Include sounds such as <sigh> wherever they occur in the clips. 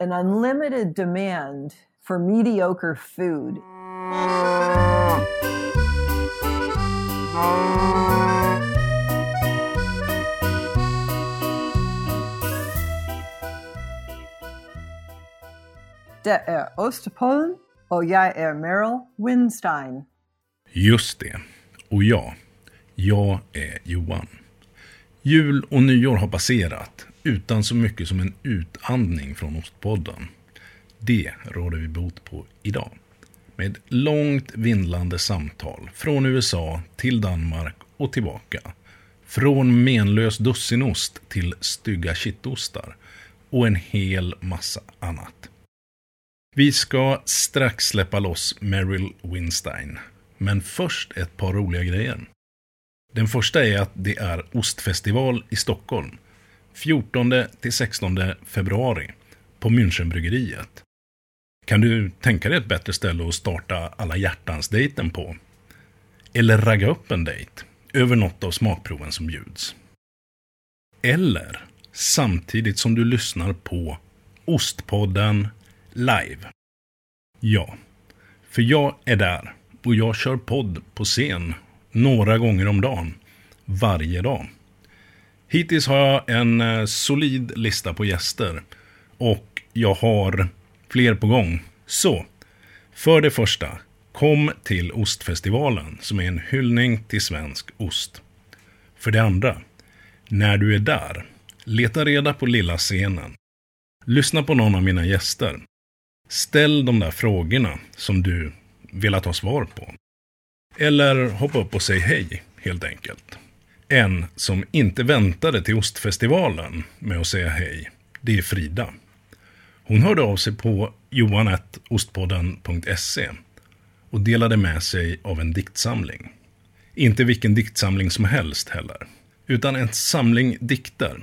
an unlimited demand for mediocre food. Det är er Ostpodden och jag är er Merryl Winstein. Just det. Och jag, jag är Johan. Jul och nyår har passerat utan så mycket som en utandning från Ostpodden. Det råder vi bot på idag. Med långt vindlande samtal från USA till Danmark och tillbaka. Från menlös dussinost till stygga kittostar och en hel massa annat. Vi ska strax släppa loss Meryl Winstein. Men först ett par roliga grejer. Den första är att det är ostfestival i Stockholm. 14 16 februari på Münchenbryggeriet. Kan du tänka dig ett bättre ställe att starta alla hjärtans-dejten på? Eller ragga upp en dejt över något av smakproven som bjuds? Eller samtidigt som du lyssnar på Ostpodden live. Ja, för jag är där och jag kör podd på scen några gånger om dagen, varje dag. Hittills har jag en eh, solid lista på gäster och jag har fler på gång. Så, för det första, kom till Ostfestivalen som är en hyllning till svensk ost. För det andra, när du är där, leta reda på lilla scenen. Lyssna på någon av mina gäster. Ställ de där frågorna som du velat ha svar på. Eller hoppa upp och säg hej, helt enkelt. En som inte väntade till Ostfestivalen med att säga hej, det är Frida. Hon hörde av sig på johanetostpodden.se och delade med sig av en diktsamling. Inte vilken diktsamling som helst heller, utan en samling dikter.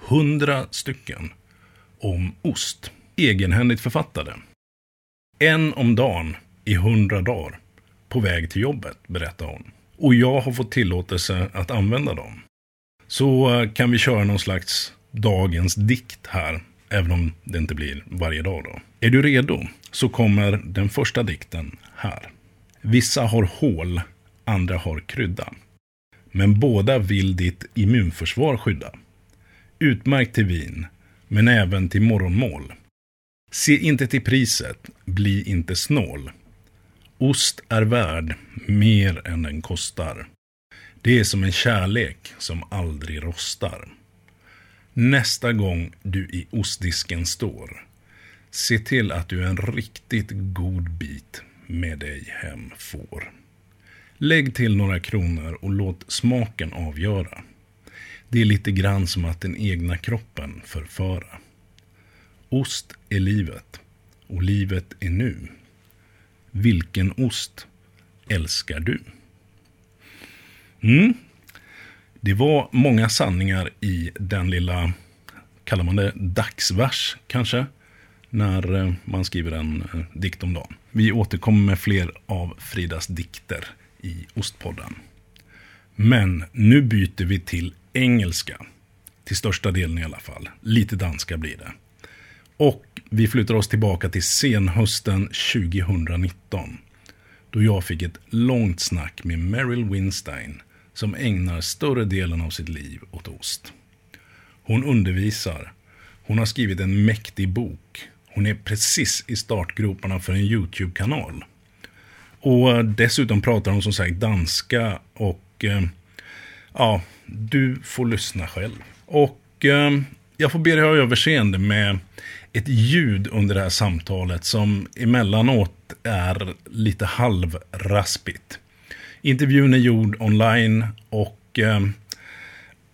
Hundra stycken. Om ost. Egenhändigt författade. En om dagen i hundra dagar. På väg till jobbet, berättar hon. Och jag har fått tillåtelse att använda dem. Så eh, kan vi köra någon slags dagens dikt här. Även om det inte blir varje dag då. Är du redo? Så kommer den första dikten här. Vissa har hål, andra har krydda. Men båda vill ditt immunförsvar skydda. Utmärkt till vin, men även till morgonmål. Se inte till priset, bli inte snål. Ost är värd mer än den kostar. Det är som en kärlek som aldrig rostar. Nästa gång du i ostdisken står, se till att du en riktigt god bit med dig hem får. Lägg till några kronor och låt smaken avgöra. Det är lite grann som att den egna kroppen förföra. Ost är livet och livet är nu. Vilken ost älskar du? Mm. Det var många sanningar i den lilla, kallar man det dagsvers kanske? När eh, man skriver en eh, dikt om dagen. Vi återkommer med fler av Fridas dikter i Ostpodden. Men nu byter vi till engelska. Till största delen i alla fall. Lite danska blir det. Och vi flyttar oss tillbaka till senhösten 2019. Då jag fick ett långt snack med Meryl Winstein som ägnar större delen av sitt liv åt ost. Hon undervisar. Hon har skrivit en mäktig bok. Hon är precis i startgroparna för en YouTube-kanal. Och eh, dessutom pratar hon som sagt danska och eh, ja, du får lyssna själv. Och eh, jag får be dig ha överseende med ett ljud under det här samtalet som emellanåt är lite halvraspigt. Intervjun är gjord online och eh,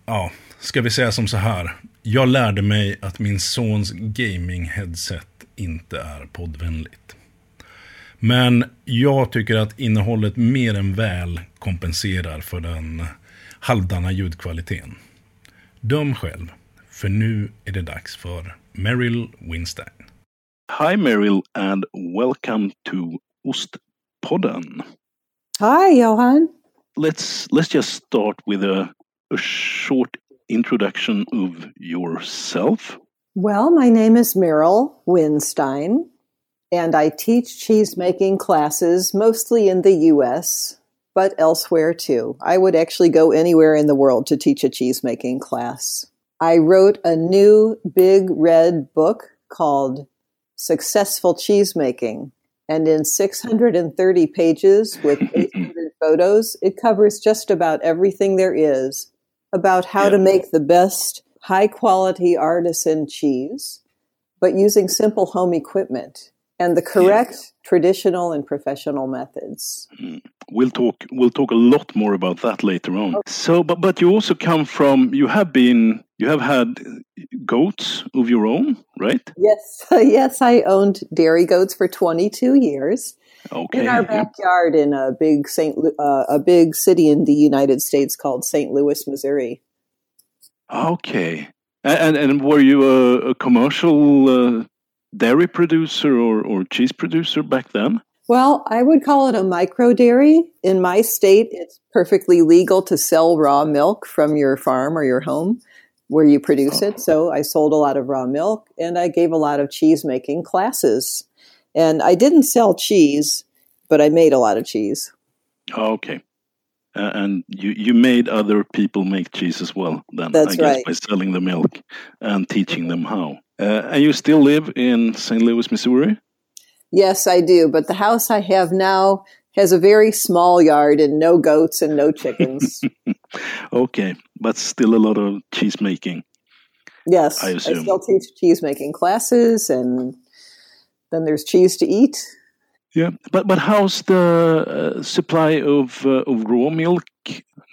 ja, ska vi säga som så här. Jag lärde mig att min sons gaming-headset inte är poddvänligt. Men jag tycker att innehållet mer än väl kompenserar för den halvdana ljudkvaliteten. Döm själv, för nu är det dags för Merryl Winstein. Hi, Merryl, and welcome to Ostpodden. Hi, Johan. Let's let's just start with a, a short introduction of yourself. Well, my name is Merryl Winstein, and I teach cheese making classes mostly in the US, but elsewhere too. I would actually go anywhere in the world to teach a cheese making class. I wrote a new big red book called Successful Cheese Making. And in 630 pages with <clears throat> 800 photos, it covers just about everything there is about how yeah. to make the best high quality artisan cheese, but using simple home equipment and the correct traditional and professional methods. Mm. We'll talk. We'll talk a lot more about that later on. Okay. So, but but you also come from. You have been. You have had goats of your own, right? Yes, <laughs> yes. I owned dairy goats for 22 years. Okay. In our backyard, in a big Saint, uh, a big city in the United States called St. Louis, Missouri. Okay. And and were you a, a commercial uh, dairy producer or, or cheese producer back then? Well, I would call it a micro dairy. In my state, it's perfectly legal to sell raw milk from your farm or your home where you produce it. So I sold a lot of raw milk and I gave a lot of cheese making classes. And I didn't sell cheese, but I made a lot of cheese. Okay. Uh, and you, you made other people make cheese as well, then, That's I guess, right. by selling the milk and teaching them how. Uh, and you still live in St. Louis, Missouri? Yes, I do. But the house I have now has a very small yard and no goats and no chickens. <laughs> okay, but still a lot of cheese making. Yes, I, I still teach cheese making classes, and then there's cheese to eat. Yeah, but but how's the uh, supply of uh, of raw milk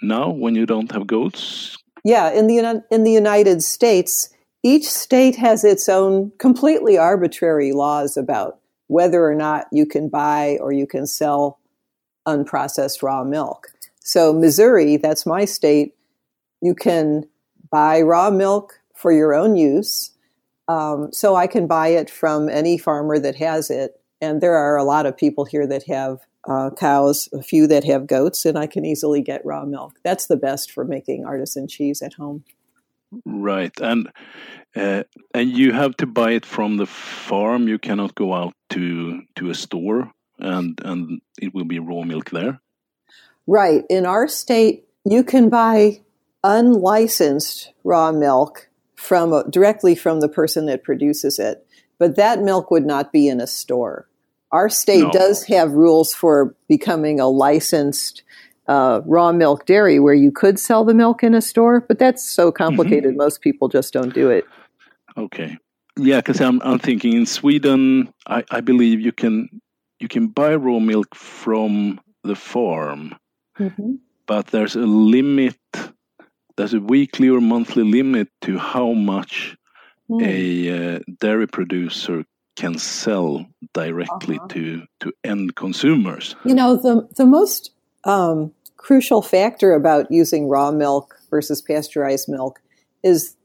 now when you don't have goats? Yeah, in the in the United States, each state has its own completely arbitrary laws about whether or not you can buy or you can sell unprocessed raw milk. So, Missouri, that's my state, you can buy raw milk for your own use. Um, so, I can buy it from any farmer that has it. And there are a lot of people here that have uh, cows, a few that have goats, and I can easily get raw milk. That's the best for making artisan cheese at home. Right, and uh, and you have to buy it from the farm. You cannot go out to to a store and and it will be raw milk there. Right. In our state, you can buy unlicensed raw milk from directly from the person that produces it, but that milk would not be in a store. Our state no. does have rules for becoming a licensed uh, raw milk dairy where you could sell the milk in a store, but that's so mm-hmm. complicated. Mm-hmm. Most people just don't do it. Okay. Yeah, because I'm, I'm thinking in Sweden, I, I believe you can you can buy raw milk from the farm, mm-hmm. but there's a limit. There's a weekly or monthly limit to how much mm. a uh, dairy producer can sell directly uh-huh. to to end consumers. You know, the the most um, crucial factor about using raw milk versus pasteurized milk is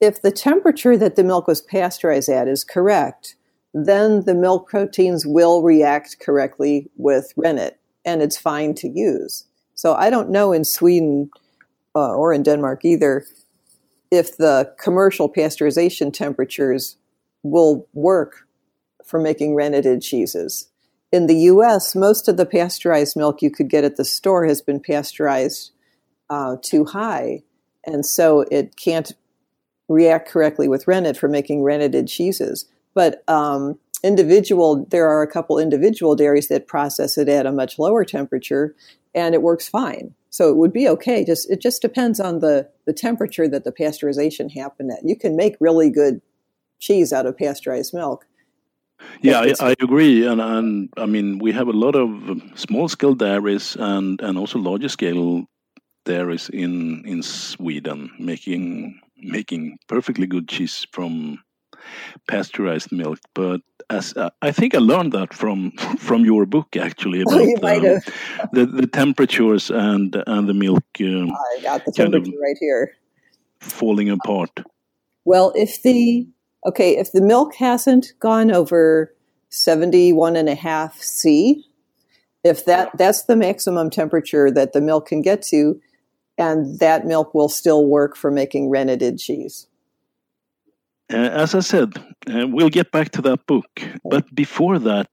if the temperature that the milk was pasteurized at is correct, then the milk proteins will react correctly with rennet and it's fine to use. So I don't know in Sweden uh, or in Denmark either if the commercial pasteurization temperatures will work for making renneted cheeses in the US, most of the pasteurized milk you could get at the store has been pasteurized uh, too high. And so it can't react correctly with rennet for making renneted cheeses. But um, individual, there are a couple individual dairies that process it at a much lower temperature and it works fine. So it would be okay. Just it just depends on the, the temperature that the pasteurization happened at. You can make really good cheese out of pasteurized milk. Yeah, I, I, agree, and and I mean we have a lot of um, small scale dairies and and also larger scale dairies in in Sweden making making perfectly good cheese from pasteurized milk. But as uh, I think I learned that from <laughs> from your book actually <laughs> about oh, um, the the temperatures and and the milk. Um, I got the temperature right here. Falling apart. Well, if the okay, if the milk hasn't gone over 71 and a half C, if that that's the maximum temperature that the milk can get to, and that milk will still work for making renneted cheese. Uh, as I said, uh, we'll get back to that book. But before that,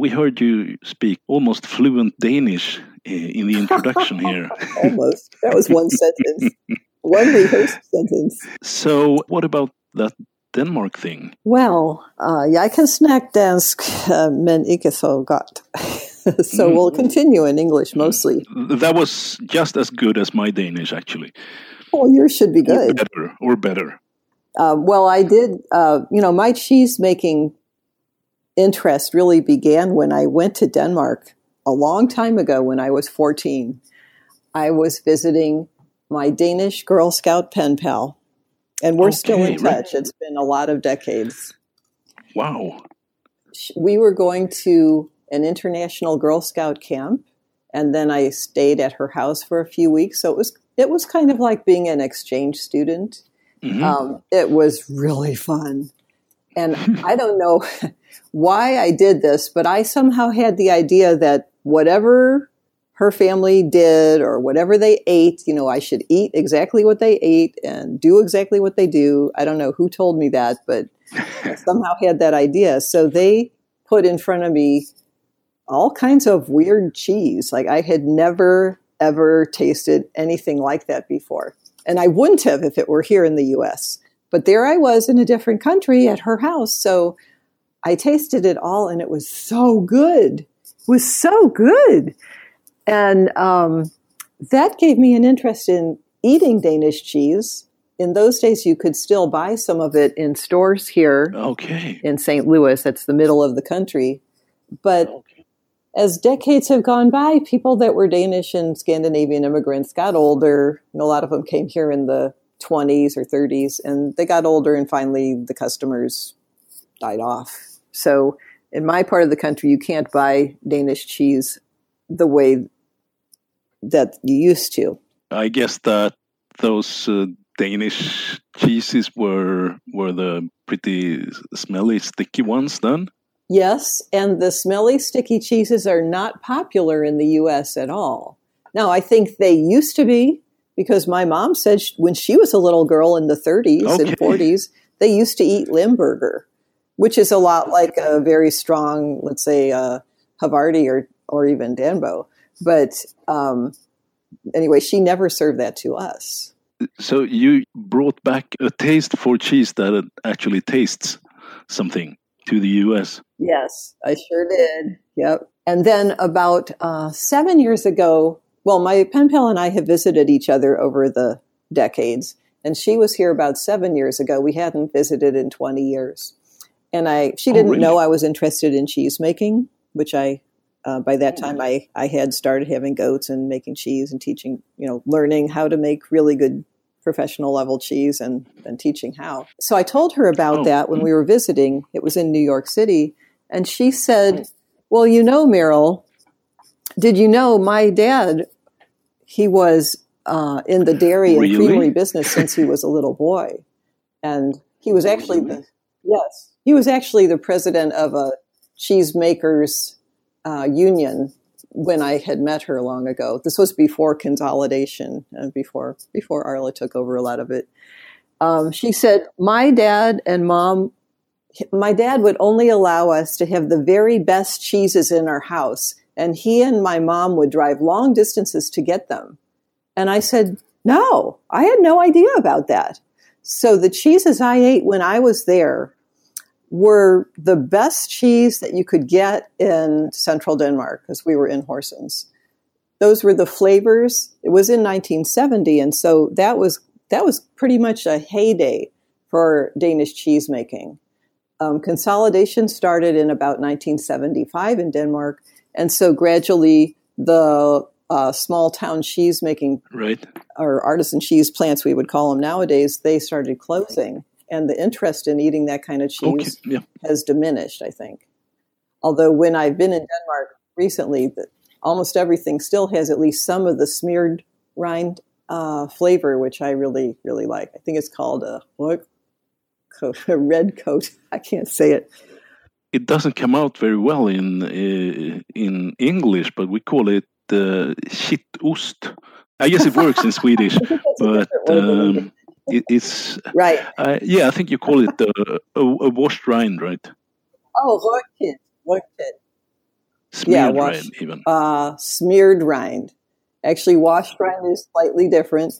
we heard you speak almost fluent Danish uh, in the introduction <laughs> here. almost. That was one sentence. <laughs> One rehearsed sentence. So, what about that Denmark thing? Well, uh, jeg kan snakke dansk, uh, men ikke så godt. <laughs> so we'll continue in English mostly. That was just as good as my Danish, actually. Oh, yours should be good. Or better. Or better. Uh, well, I did, uh, you know, my cheese making interest really began when I went to Denmark a long time ago when I was 14. I was visiting my Danish Girl Scout pen pal, and we're okay, still in touch. Right. It's been a lot of decades. Wow. We were going to an international Girl Scout camp, and then I stayed at her house for a few weeks. So it was it was kind of like being an exchange student. Mm-hmm. Um, it was really fun. And <laughs> I don't know why I did this, but I somehow had the idea that whatever her family did or whatever they ate, you know, I should eat exactly what they ate and do exactly what they do. I don't know who told me that, but I <laughs> somehow had that idea. So they put in front of me all kinds of weird cheese. Like I had never, ever tasted anything like that before. And I wouldn't have if it were here in the US. But there I was in a different country at her house. So I tasted it all and it was so good. It was so good. And um, that gave me an interest in eating Danish cheese. In those days, you could still buy some of it in stores here okay. in St. Louis. That's the middle of the country. But okay. As decades have gone by, people that were Danish and Scandinavian immigrants got older. And a lot of them came here in the 20s or 30s, and they got older, and finally the customers died off. So, in my part of the country, you can't buy Danish cheese the way that you used to. I guess that those uh, Danish cheeses were were the pretty smelly, sticky ones then. Yes, and the smelly, sticky cheeses are not popular in the U.S. at all. Now, I think they used to be because my mom said she, when she was a little girl in the 30s okay. and 40s, they used to eat Limburger, which is a lot like a very strong, let's say, uh, Havarti or, or even Danbo. But um, anyway, she never served that to us. So you brought back a taste for cheese that actually tastes something to the U.S. Yes, I sure did. Yep. And then about uh, seven years ago, well, my pen pal and I have visited each other over the decades, and she was here about seven years ago. We hadn't visited in 20 years. And I, she oh, didn't oh, really? know I was interested in cheese making, which I, uh, by that time, I, I had started having goats and making cheese and teaching, you know, learning how to make really good professional level cheese and, and teaching how. So I told her about oh. that when we were visiting. It was in New York City. And she said, Well, you know, Merryl, did you know my dad he was uh, in the <laughs> dairy and creamery business since he was a little boy, and he was actually the yes he was actually the president of a cheesemakers uh, union when I had met her long ago. This was before consolidation and before before Arla took over a lot of it. Um, she said, "My dad and mom." My dad would only allow us to have the very best cheeses in our house and he and my mom would drive long distances to get them. And I said, no, I had no idea about that. So the cheeses I ate when I was there were the best cheese that you could get in central Denmark because we were in Horsens. Those were the flavors. It was in 1970, and so that was that was pretty much a heyday for Danish cheese making. Um, consolidation started in about 1975 in Denmark, and so gradually the uh, small town cheese making right. or artisan cheese plants, we would call them nowadays, they started closing. And the interest in eating that kind of cheese okay. yeah. has diminished, I think. Although when I've been in Denmark recently, that almost everything still has at least some of the smeared rind uh, flavor, which I really, really like. I think it's called a what? Coat, <laughs> A red coat. <laughs> I can't say it it doesn't come out very well in uh, in English, but we call it uh, kittost. I guess it works in <laughs> Swedish, but um, it, it's right. Uh, yeah, I think you call it a, a, a washed rind, right? Oh, Röttgen. Röttgen. Smeared yeah, wash, rind, even. Uh, smeared rind. Actually, washed rind is slightly different.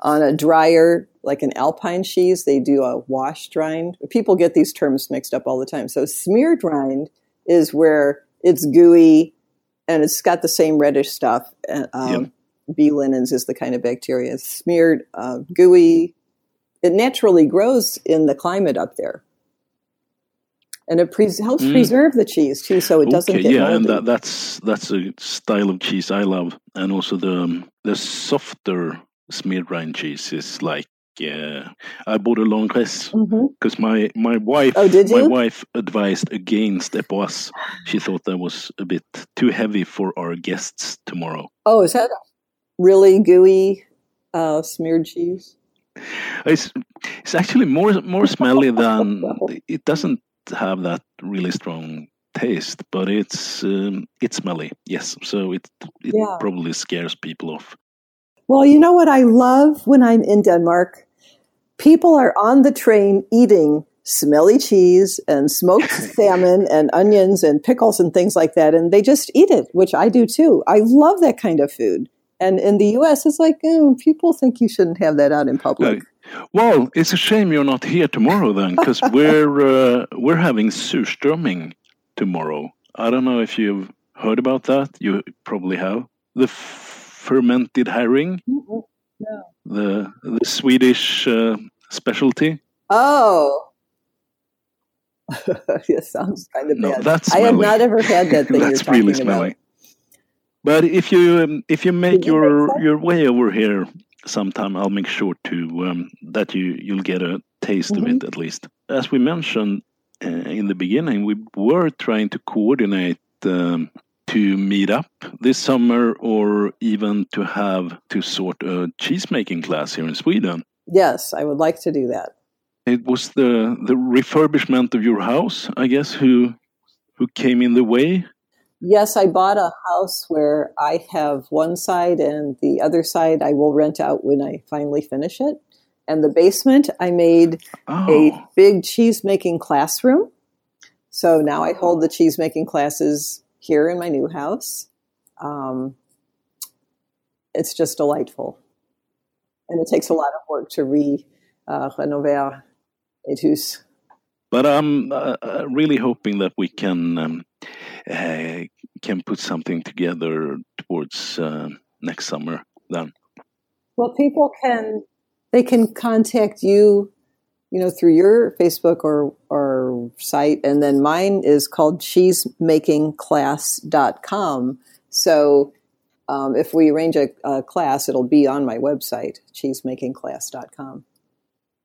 On a drier, like an alpine cheese, they do a washed rind. People get these terms mixed up all the time. So, smeared rind is where it's gooey and it's got the same reddish stuff. Um, yep. B. linens is the kind of bacteria. It's smeared, uh, gooey. It naturally grows in the climate up there and it pre- helps mm. preserve the cheese too, so it doesn't okay, get yeah, moldy. and that, that's that's a style of cheese I love, and also the the softer smeared rind cheese is like yeah, I bought a Langres because mm-hmm. my my wife oh, did my wife advised against Epoisses. She thought that was a bit too heavy for our guests tomorrow. Oh, is that really gooey uh, smeared cheese? It's it's actually more more smelly <laughs> than it doesn't have that really strong taste, but it's um, it's smelly. Yes, so it it yeah. probably scares people off. Well, you know what I love when I'm in Denmark? People are on the train eating smelly cheese and smoked <laughs> salmon and onions and pickles and things like that, and they just eat it, which I do too. I love that kind of food. And in the U.S., it's like oh, people think you shouldn't have that out in public. Well, it's a shame you're not here tomorrow then, because <laughs> we're uh, we're having surströmming tomorrow. I don't know if you've heard about that. You probably have the fermented herring, no. the the Swedish uh, specialty. Oh. <laughs> it sounds kind of no, bad. That's I have not ever had that <laughs> thing that's really smelly. about. But if you um, if you make your your way over here sometime I'll make sure to um, that you you'll get a taste mm-hmm. of it mm-hmm. at least. As we mentioned uh, in the beginning, we were trying to coordinate um, to meet up this summer, or even to have to sort a cheese making class here in Sweden. Yes, I would like to do that. It was the the refurbishment of your house, I guess, who who came in the way. Yes, I bought a house where I have one side and the other side I will rent out when I finally finish it. And the basement, I made oh. a big cheese making classroom. So now I hold the cheese making classes here in my new house. Um, it's just delightful. And it takes a lot of work to re uh, renover. But I'm uh, uh, really hoping that we can um, uh, can put something together towards uh, next summer then. Well people can they can contact you you know through your facebook or or site and then mine is called cheesemakingclass.com so um, if we arrange a, a, class it'll be on my website cheesemakingclass.com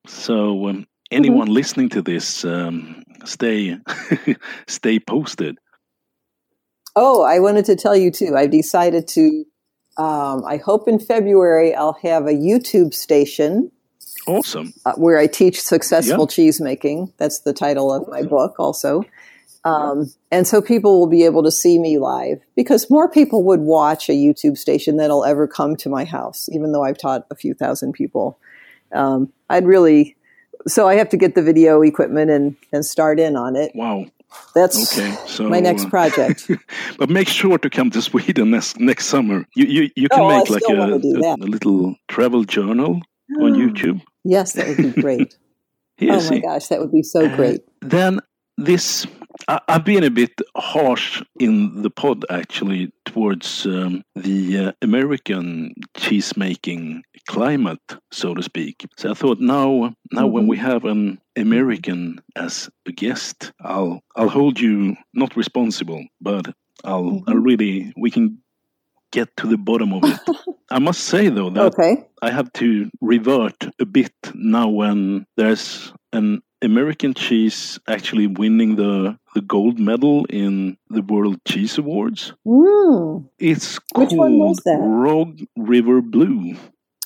so um, anyone mm-hmm. listening to this um, stay <laughs> stay posted Oh, I wanted to tell you too. I've decided to. Um, I hope in February I'll have a YouTube station. Awesome. Uh, where I teach successful cheese making. That's the title of my book, also. Um, and so people will be able to see me live because more people would watch a YouTube station than'll ever come to my house, even though I've taught a few thousand people. Um, I'd really, so I have to get the video equipment and, and start in on it. Wow. That's okay, so, my next project. <laughs> but make sure to come to Sweden next next summer. You you, you can oh, make like a, a, a, little travel journal on YouTube. Yes, that would be great. <laughs> oh my gosh, that would be so uh, great. Then this I, have been a bit harsh in the pod actually towards um, the uh, American cheese making climate, so to speak. So I thought now, now mm-hmm. when we have an American as a guest, I'll I'll hold you not responsible, but I'll mm-hmm. I'll really we can get to the bottom of it. <laughs> I must say though that okay. I have to revert a bit now when there's an American cheese actually winning the the gold medal in the World Cheese Awards. Mm. It's Which called Rogue River Blue.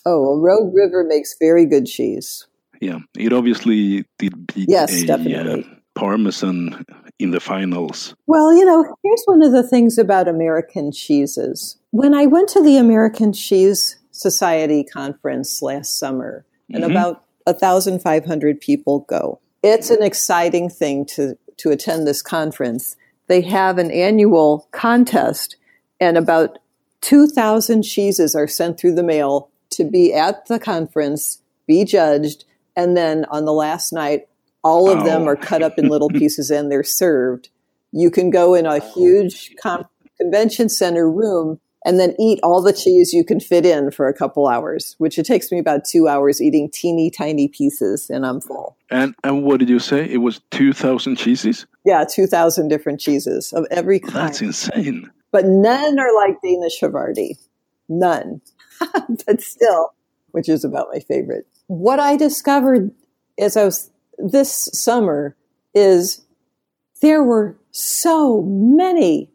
Oh, well, Rogue River makes very good cheese. Yeah, it obviously did beat yes, a definitely. Uh, Parmesan in the finals. Well, you know, here's one of the things about American cheeses. When I went to the American Cheese Society conference last summer, and mm-hmm. about 1,500 people go. It's an exciting thing to, to attend this conference. They have an annual contest, and about 2,000 cheeses are sent through the mail to be at the conference, be judged, and then on the last night, all of oh. them are cut up in <laughs> little pieces and they're served. You can go in a huge com- convention center room and then eat all the cheese you can fit in for a couple hours, which it takes me about two hours eating teeny tiny pieces, and I'm full. And and what did you say? It was two thousand cheeses. Yeah, two thousand different cheeses of every kind. That's insane. But none are like Danish Havarti. None. <laughs> but still, which is about my favorite. What I discovered as I was this summer is there were so many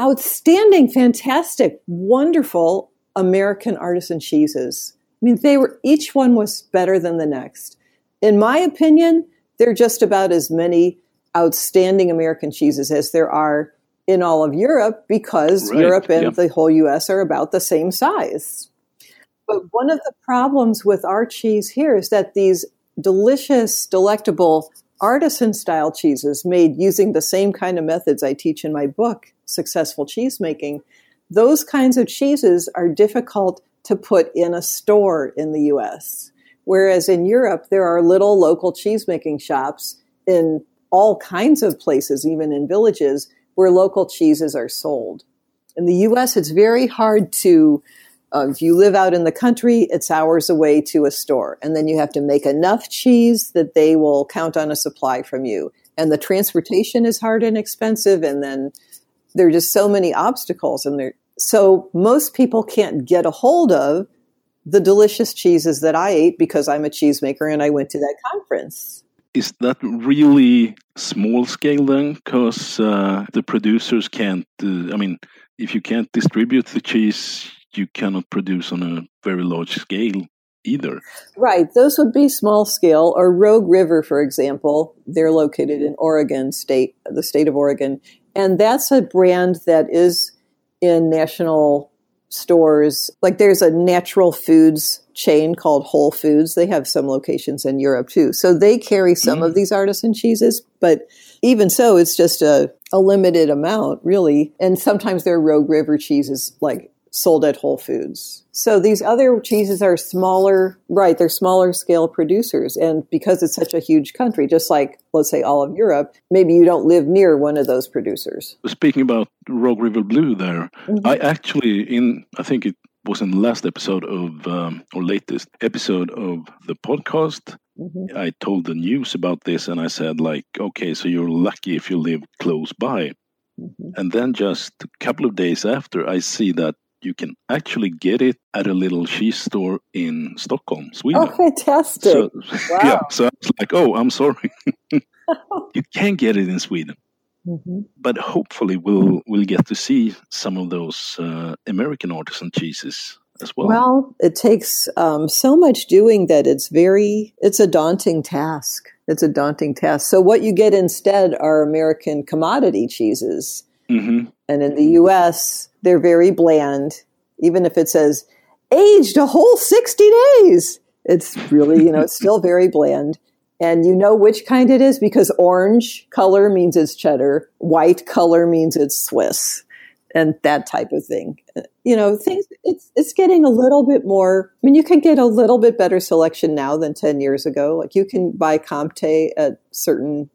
outstanding, fantastic, wonderful American artisan cheeses. I mean, they were each one was better than the next. In my opinion, there are just about as many outstanding American cheeses as there are in all of Europe because right. Europe and yep. the whole US are about the same size. But one of the problems with our cheese here is that these delicious, delectable artisan style cheeses made using the same kind of methods I teach in my book, Successful Cheese Making, those kinds of cheeses are difficult to put in a store in the US. Whereas in Europe, there are little local cheesemaking shops in all kinds of places, even in villages, where local cheeses are sold. In the US, it's very hard to uh, if you live out in the country, it's hours away to a store. And then you have to make enough cheese that they will count on a supply from you. And the transportation is hard and expensive. And then there are just so many obstacles. And there, so most people can't get a hold of the delicious cheeses that I ate because I'm a cheesemaker and I went to that conference. Is that really small scale then? Because uh, the producers can't, uh, I mean, if you can't distribute the cheese, you cannot produce on a very large scale either. Right. Those would be small scale. Or Rogue River, for example, they're located in Oregon State, the state of Oregon. And that's a brand that is in national stores. Like there's a natural foods chain called Whole Foods. They have some locations in Europe too. So they carry some mm. of these artisan cheeses, but even so, it's just a, a limited amount, really. And sometimes their Rogue River cheeses, like sold at Whole Foods. So these other cheeses are smaller, right? They're smaller scale producers. And because it's such a huge country, just like, let's say, all of Europe, maybe you don't live near one of those producers. Speaking about Rogue River Blue there, mm-hmm. I actually, in, I think it was in the last episode of, um, or latest episode of the podcast, Mm-hmm. I told the news about this and I said, like, okay, so you're lucky if you live close by. Mm-hmm. And then just a couple of days after, I see that you can actually get it at a little cheese store in Stockholm, Sweden. Oh, fantastic! So, <laughs> wow. Yeah, so I was like, "Oh, I'm sorry, <laughs> you can't get it in Sweden." Mm-hmm. But hopefully, we'll we'll get to see some of those uh, American artisan cheeses as well. Well, it takes um, so much doing that it's very it's a daunting task. It's a daunting task. So what you get instead are American commodity cheeses, mm-hmm. and in the U.S they're very bland. Even if it says aged a whole 60 days, it's really, you know, it's <laughs> still very bland. And you know which kind it is because orange color means it's cheddar, white color means it's Swiss, and that type of thing. You know, things it's it's getting a little bit more. I mean, you can get a little bit better selection now than ten years ago. Like you can buy Comté at certain,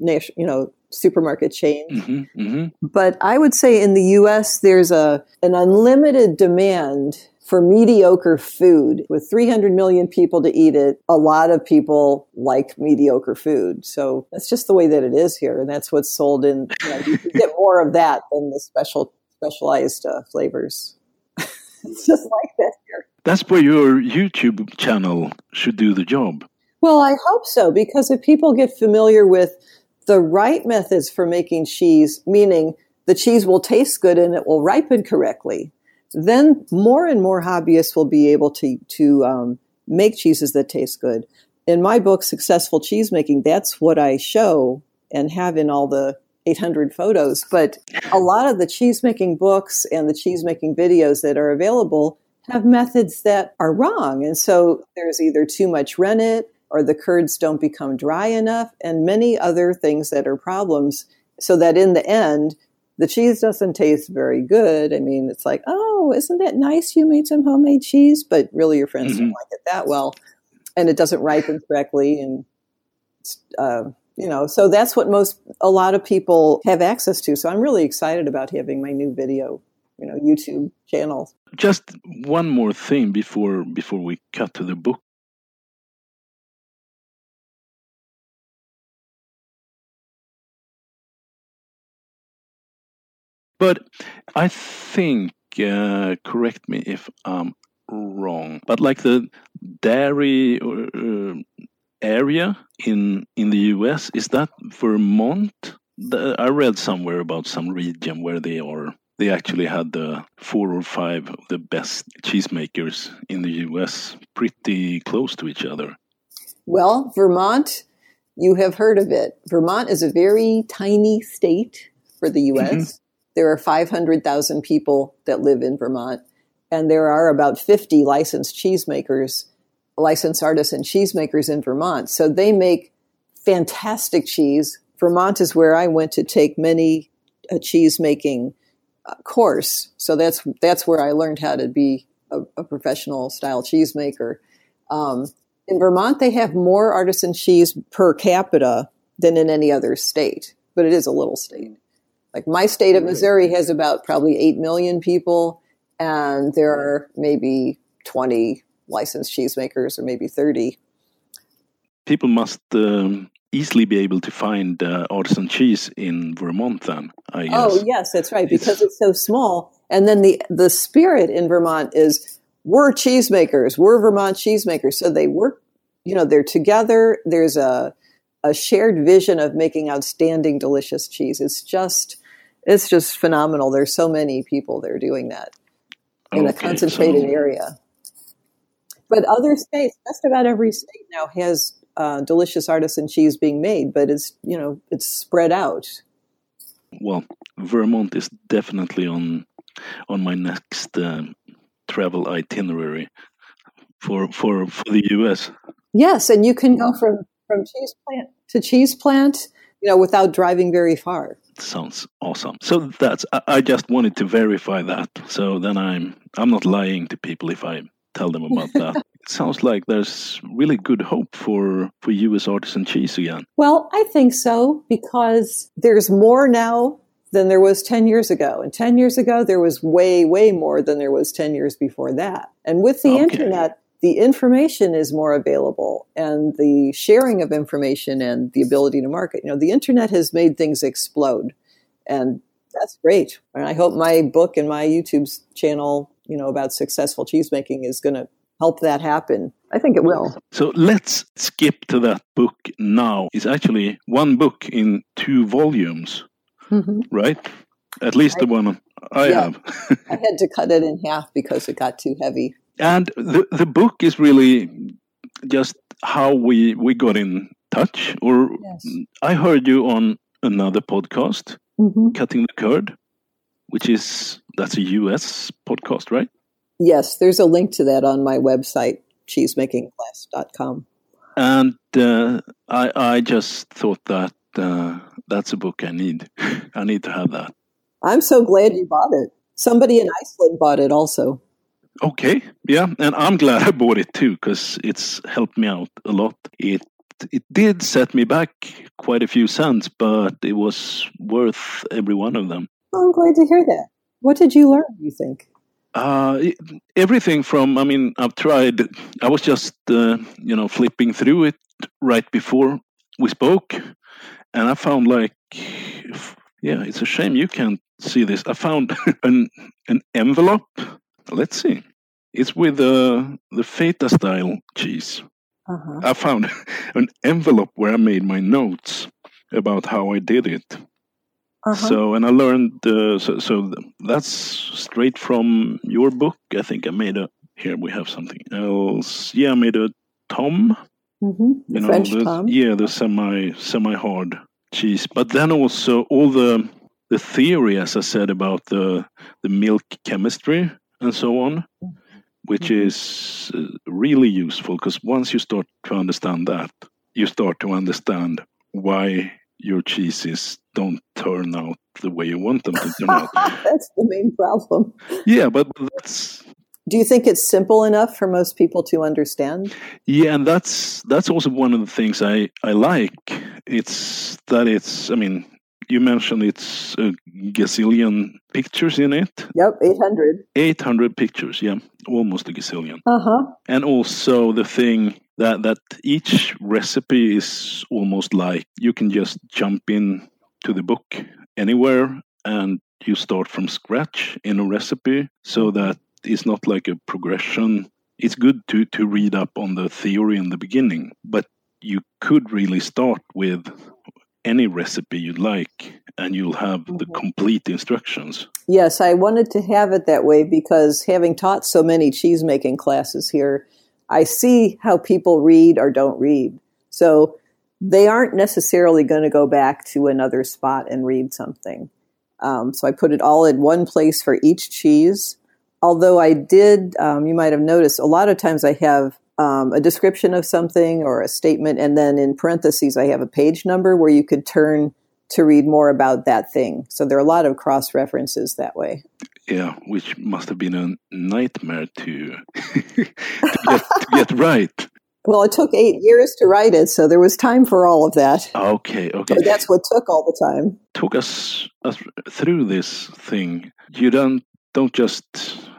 you know, supermarket chains. Mm-hmm, mm-hmm. But I would say in the US, there's a, an unlimited demand for mediocre food. With 300 million people to eat it, a lot of people like mediocre food. So that's just the way that it is here. And that's what's sold in, you, know, you get more of that than the special, specialized uh, flavors. <laughs> it's just like that here. That's where your YouTube channel should do the job. Well, I hope so, because if people get familiar with the right methods for making cheese, meaning the cheese will taste good and it will ripen correctly, then more and more hobbyists will be able to to um, make cheeses that taste good. In my book, Successful Cheese Making, that's what I show and have in all the 800 photos. But a lot of the cheese making books and the cheese making videos that are available have methods that are wrong. And so there's either too much rennet or the curds don't become dry enough and many other things that are problems so that in the end the cheese doesn't taste very good. I mean, it's like, oh, isn't that nice? You made some homemade cheese, but really your friends mm-hmm. don't like it that well, and it doesn't ripen correctly, and uh, you know, so that's what most a lot of people have access to. So I'm really excited about having my new video, you know, YouTube channel. Just one more thing before before we cut to the book. But I think, uh, correct me if I'm wrong, but like the dairy uh, area in in the US is that Vermont? The, I read somewhere about some region where they are. They actually had the four or five of the best cheesemakers in the US, pretty close to each other. Well, Vermont, you have heard of it. Vermont is a very tiny state for the US. Mm-hmm. There are 500,000 people that live in Vermont, and there are about 50 licensed cheesemakers, licensed artisan cheesemakers in Vermont. So they make fantastic cheese. Vermont is where I went to take many a cheese making uh, course. So that's that's where I learned how to be a, a professional style cheesemaker. Um, in Vermont, they have more artisan cheese per capita than in any other state, but it is a little state. Like my state of Missouri has about probably 8 million people, and there are maybe 20 licensed cheesemakers or maybe 30. People must um, easily be able to find uh, artisan cheese in Vermont then, I oh, guess. Oh, yes, that's right, because it's, it's so small. And then the, the spirit in Vermont is we're cheesemakers, we're Vermont cheesemakers. So they work, you know, they're together. There's a, a shared vision of making outstanding, delicious cheese. It's just it's just phenomenal. There's so many people that are doing that in okay, a concentrated so. area. But other states, just about every state now has uh, delicious artisan cheese being made, but it's you know it's spread out. Well, Vermont is definitely on on my next uh, travel itinerary for for for the U.S. Yes, and you can go from from cheese plant to cheese plant, you know, without driving very far sounds awesome. So that's I, just wanted to verify that. So then I'm I'm not lying to people if I tell them about that. <laughs> it sounds like there's really good hope for for you as artisan cheese again. Well, I think so because there's more now than there was 10 years ago. And 10 years ago there was way way more than there was 10 years before that. And with the okay. internet the information is more available and the sharing of information and the ability to market. You know, the internet has made things explode and that's great. And I hope my book and my YouTube channel, you know, about successful cheese making is going to help that happen. I think it will. So let's skip to that book now. It's actually one book in two volumes, mm-hmm. right? At least I, the one I yeah, have. <laughs> I had to cut it in half because it got too heavy and the the book is really just how we we got in touch. Or yes. I heard you on another podcast, mm-hmm. Cutting the Curd, which is that's a US podcast, right? Yes, there's a link to that on my website, cheesemakingclass.com. And uh, I I just thought that uh, that's a book I need. <laughs> I need to have that. I'm so glad you bought it. Somebody in Iceland bought it also. Okay, yeah, and I'm <laughs> glad I bought it too because it's helped me out a lot. It it did set me back quite a few cents, but it was worth every one of them. Oh, I'm glad to hear that. What did you learn? You think? Uh, everything from I mean, I've tried. I was just uh, you know flipping through it right before we spoke, and I found like, yeah, it's a shame you can't see this. I found <laughs> an an envelope Let's see. It's with uh, the feta style cheese. Uh-huh. I found <laughs> an envelope where I made my notes about how I did it. Uh-huh. So, and I learned, uh, so, so that's straight from your book. I think I made a, here we have something else. Yeah, I made a tomme. Mm-hmm. You know, French the, tomme. Yeah, the semi, semi hard cheese. But then also all the, the theory, as I said, about the, the milk chemistry and so on. which mm-hmm. is uh, really useful because once you start to understand that, you start to understand why your cheeses don't turn out the way you want them to turn out. <laughs> that's the main problem. Yeah, but that's do you think it's simple enough for most people to understand? Yeah, and that's that's also one of the things I I like. It's that it's I mean, you mentioned it's a gazillion pictures in it. Yep, 800. 800 pictures, yeah, almost a gazillion. Uh-huh. And also the thing that that each recipe is almost like you can just jump in to the book anywhere and you start from scratch in a recipe so that it's not like a progression. It's good to, to read up on the theory in the beginning, but you could really start with any recipe you'd like and you'll have mm-hmm. the complete instructions. Yes, I wanted to have it that way because having taught so many cheese making classes here, I see how people read or don't read. So they aren't necessarily going to go back to another spot and read something. Um, so I put it all in one place for each cheese although I did, um, you might have noticed, a lot of times I have um, a description of something or a statement, and then in parentheses, I have a page number where you could turn to read more about that thing. So there are a lot of cross references that way. Yeah, which must have been a nightmare to, <laughs> to, get, to get right. Well, it took eight years to write it, so there was time for all of that. Okay, okay. But that's what took all the time. Took us, us through this thing. You don't don't just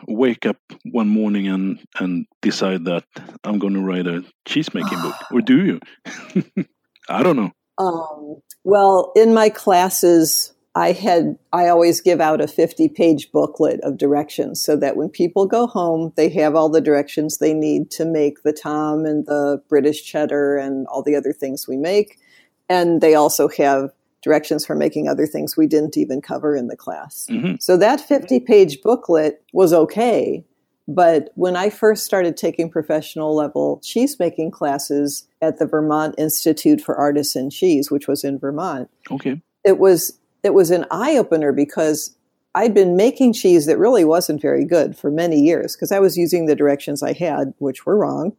wake up one morning and and decide that I'm going to write a cheese making book, or do you? <laughs> I don't know. Um, well, in my classes, I had I always give out a 50 page booklet of directions so that when people go home, they have all the directions they need to make the tomme and the British cheddar and all the other things we make, and they also have directions for making other things we didn't even cover in the class. Mm-hmm. So that 50 page booklet was okay. But when I first started taking professional level cheese making classes at the Vermont Institute for Artisan Cheese, which was in Vermont, okay, it was it was an eye opener because I'd been making cheese that really wasn't very good for many years because I was using the directions I had, which were wrong,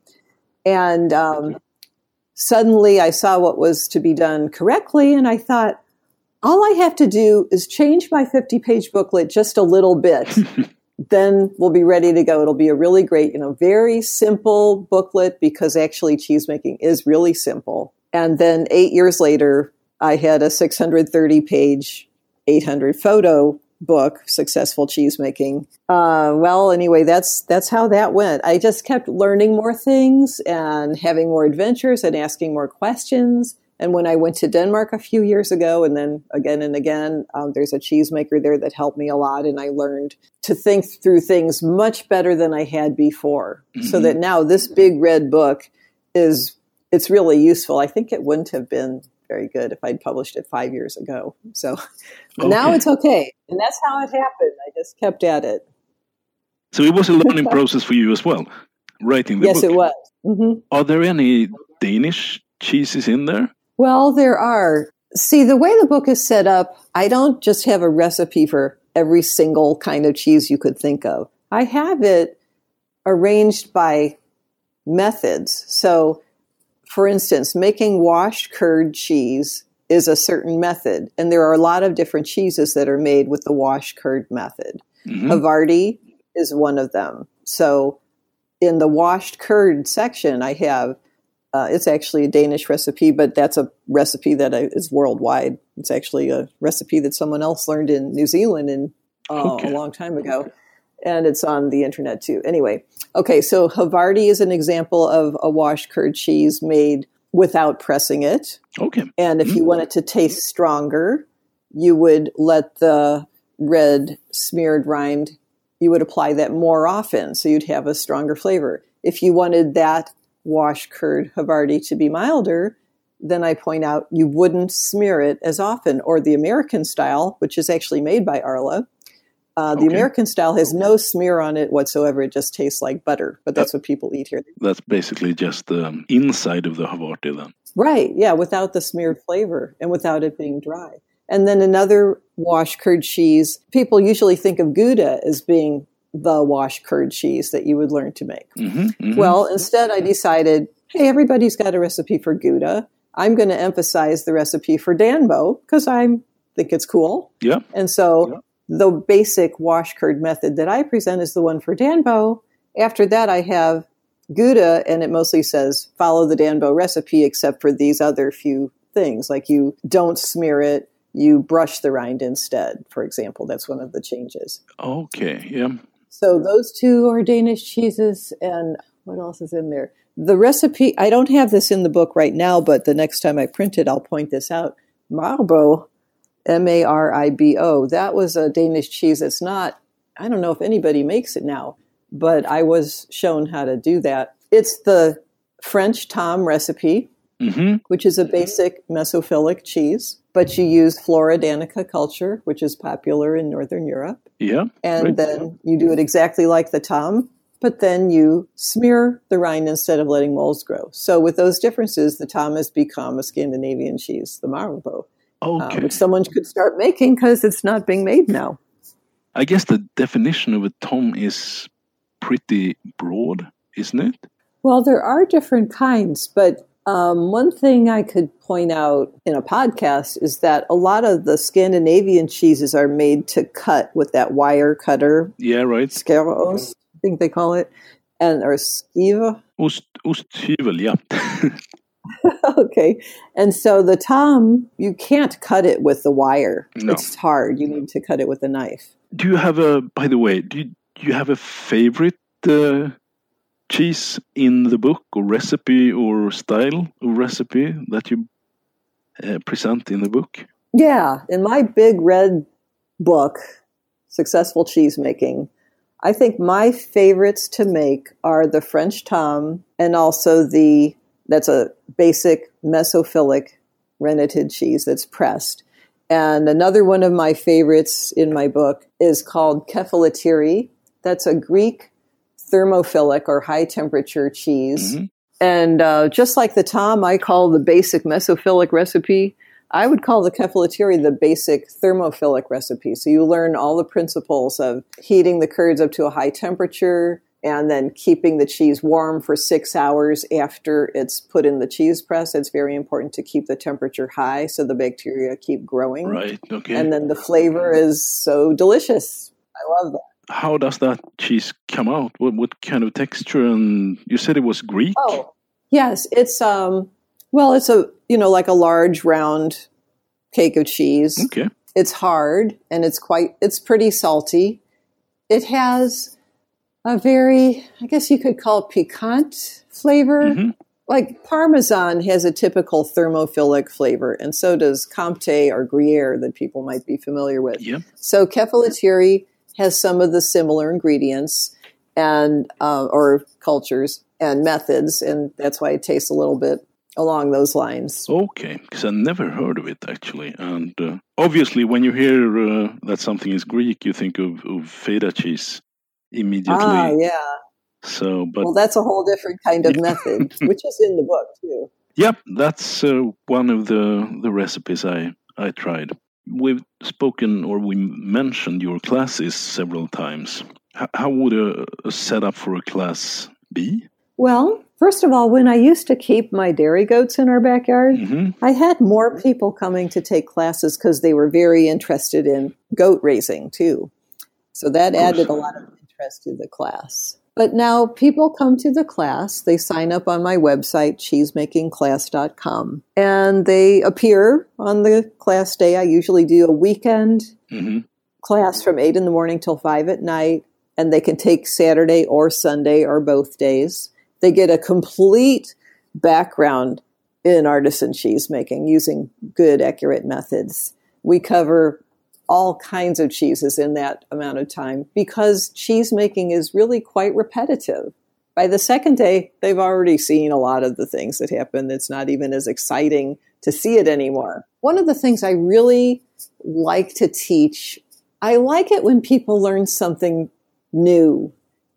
and um, suddenly I saw what was to be done correctly, and I thought, all I have to do is change my 50 page booklet just a little bit. <laughs> then we'll be ready to go. It'll be a really great, you know, very simple booklet because actually cheesemaking is really simple. And then eight years later, I had a 630 page, 800 photo book, Successful Cheesemaking. Uh, well, anyway, that's that's how that went. I just kept learning more things and having more adventures and asking more questions. And when I went to Denmark a few years ago, and then again and again, um, there's a cheesemaker there that helped me a lot, and I learned to think through things much better than I had before. Mm-hmm. So that now this big red book is it's really useful. I think it wouldn't have been very good if I'd published it five years ago. So <laughs> okay. now it's okay. And that's how it happened. I just kept at it. So it was a learning <laughs> process for you as well, writing the yes, book. Yes, it was. Mm-hmm. Are there any Danish cheeses in there? Well, there are. See, the way the book is set up, I don't just have a recipe for every single kind of cheese you could think of. I have it arranged by methods. So for instance, making washed curd cheese is a certain method, and there are a lot of different cheeses that are made with the washed curd method. Mm-hmm. Havarti is one of them. So, in the washed curd section, I have uh, it's actually a Danish recipe, but that's a recipe that is worldwide. It's actually a recipe that someone else learned in New Zealand in, uh, okay. a long time ago and it's on the internet too. Anyway, okay, so Havarti is an example of a washed curd cheese made without pressing it. Okay. And if mm-hmm. you want it to taste stronger, you would let the red smeared rind, you would apply that more often so you'd have a stronger flavor. If you wanted that washed curd Havarti to be milder, then I point out you wouldn't smear it as often. Or the American style, which is actually made by Arla, uh, the okay. American style has no smear on it whatsoever. It just tastes like butter, but that's that, what people eat here. That's basically just the inside of the Havarti then. Right, yeah, without the smeared flavor and without it being dry. And then another wash curd cheese, people usually think of Gouda as being the wash curd cheese that you would learn to make. Mm-hmm, mm-hmm. Well, instead, I decided, hey, everybody's got a recipe for Gouda. I'm going to emphasize the recipe for Danbo because I think it's cool. Yeah. And so Yeah. The basic wash curd method that I present is the one for Danbo. After that, I have Gouda, and it mostly says follow the Danbo recipe, except for these other few things. Like you don't smear it, you brush the rind instead, for example. That's one of the changes. Okay. Yeah. So those two are Danish cheeses, and what else is in there? The recipe, I don't have this in the book right now, but the next time I print it, I'll point this out. Maribo, M A R I B O, that was a Danish cheese. It's not, I don't know if anybody makes it now, but I was shown how to do that. It's the French Tomme recipe, Mm-hmm. which is a basic mesophilic cheese, but you use Flora danica culture, which is popular in Northern Europe Yeah. and Right. then you do it exactly like the tomme, but then you smear the rind instead of letting molds grow. So with those differences, the tomme has become a Scandinavian cheese, the Maribo, uh, which someone could start making because it's not being made now. I guess the definition of a tomme is pretty broad, isn't it? Well, there are different kinds, but um, one thing I could point out in a podcast is that a lot of the Scandinavian cheeses are made to cut with that wire cutter, Yeah. Right. scaros, I think they call it, and or skiva. Ost, osthyvel. Yeah. <laughs> <laughs> okay. And so the tomme, you can't cut it with the wire. No. It's hard. You need to cut it with a knife. do you have a? By the way, do you, do you have a favorite uh, cheese in the book, or recipe, or style of recipe that you uh, present in the book? Yeah. In my big red book, Successful Cheese Making, I think my favorites to make are the French tomme and also the, that's a basic mesophilic renneted cheese that's pressed. And another one of my favorites in my book is called kefalotiri. That's a Greek thermophilic or high temperature cheese. Mhm. And uh, just like the tomme, I call the basic mesophilic recipe. I would call the kefalotiri the basic thermophilic recipe. So you learn all the principles of heating the curds up to a high temperature and then keeping the cheese warm for six hours after it's put in the cheese press. It's very important to keep the temperature high so the bacteria keep growing. Right. Okay. And then the flavor is so delicious. I love that. How does that cheese come out? What what kind of texture? And you said it was Greek. Oh, yes, it's um well, it's a, you know, like a large round cake of cheese. Okay. It's hard and it's quite it's pretty salty. It has a very, I guess you could call it piquant flavor. Mhm. Like Parmesan has a typical thermophilic flavor, and so does Comte or Gruyere that people might be familiar with. Yeah. So kefalotiri has some of the similar ingredients and uh, or cultures and methods, and that's why it tastes a little bit along those lines. Okay, because I never heard of it actually, and uh, obviously when you hear uh, that something is Greek, you think of, of feta cheese immediately. Ah, yeah. So, but Well, that's a whole different kind of method, <laughs> which is in the book too. Yep, that's uh, one of the the recipes I I tried. We've spoken or we mentioned your classes several times. H- how would a, a setup for a class be? Well, first of all, when I used to keep my dairy goats in our backyard, hmm I had more people coming to take classes because they were very interested in goat raising too. So that added a lot of interest to the class. But now people come to the class, they sign up on my website, cheesemakingclass.com, and they appear on the class day. I usually do a weekend hmm class from 8 in the morning till 5 at night, and they can take Saturday or Sunday or both days. They get a complete background in artisan cheese making using good, accurate methods. We cover all kinds of cheeses in that amount of time because cheese making is really quite repetitive. By the second day, they've already seen a lot of the things that happen. It's not even as exciting to see it anymore. One of the things I really like to teach, I like it when people learn something new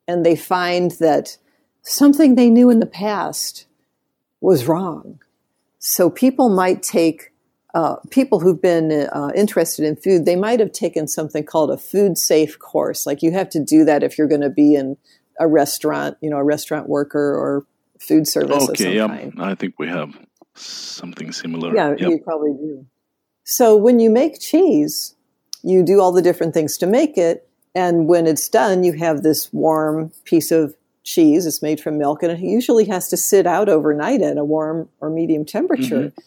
and they find that something they knew in the past was wrong. So people might take uh, people who've been uh, interested in food, they might have taken something called a food safe course. Like you have to do that if you're going to be in a restaurant, you know, a restaurant worker or food service. Okay, yeah, kind. I think we have something similar. Yeah, yep. you probably do. So when you make cheese, you do all the different things to make it, and when it's done, you have this warm piece of cheese. It's made from milk, and it usually has to sit out overnight at a warm or medium temperature. Mm-hmm.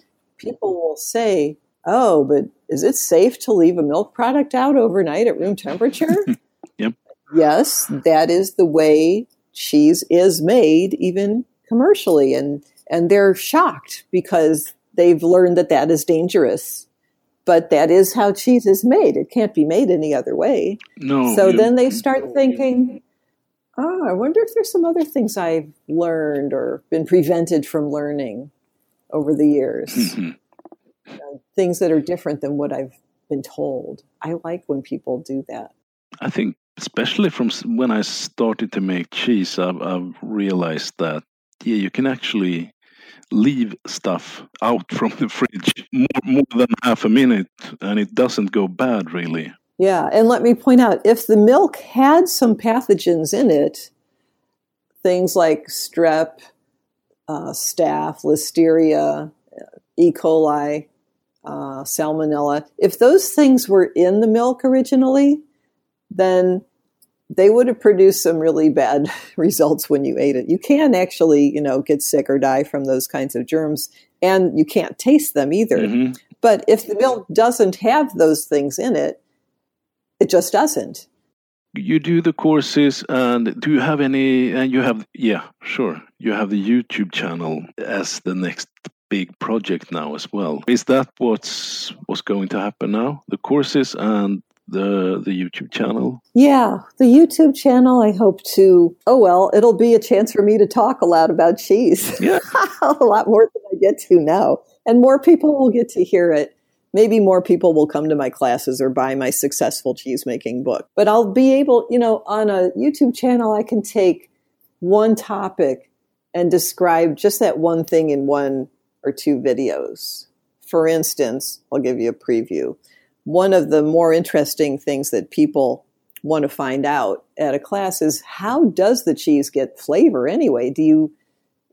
People will say, "Oh, but is it safe to leave a milk product out overnight at room temperature?" <laughs> yep. Yes, that is the way cheese is made, even commercially, and and they're shocked because they've learned that that is dangerous. But that is how cheese is made. It can't be made any other way. No. So then they start thinking, oh, I wonder if there's some other things I've learned or been prevented from learning over the years. Mm-hmm. You know, things that are different than what I've been told. I like when people do that. I think, especially from when I started to make cheese, I've, I've realized that, yeah, you can actually leave stuff out <laughs> from the fridge more, more than half a minute and it doesn't go bad really. Yeah, and let me point out if the milk had some pathogens in it, things like strep, uh, staph, listeria, E. coli, uh, salmonella, if those things were in the milk originally, then they would have produced some really bad <laughs> results when you ate it. You can actually, you know, get sick or die from those kinds of germs, and you can't taste them either. Mm-hmm. But if the milk doesn't have those things in it, it just doesn't. You do the courses, and do you have any? And you have, yeah, sure. You have the YouTube channel as the next big project now as well. Is that what's what's going to happen now? The courses and the the YouTube channel? Yeah, the YouTube channel. I hope to. Oh well, it'll be a chance for me to talk a lot about cheese. Yeah, <laughs> a lot more than I get to now, and more people will get to hear it. Maybe more people will come to my classes or buy my successful cheese making book. But I'll be able, you know, on a YouTube channel, I can take one topic and describe just that one thing in one or two videos. For instance, I'll give you a preview one of the more interesting things that people want to find out at a class is how does the cheese get flavor anyway? Do you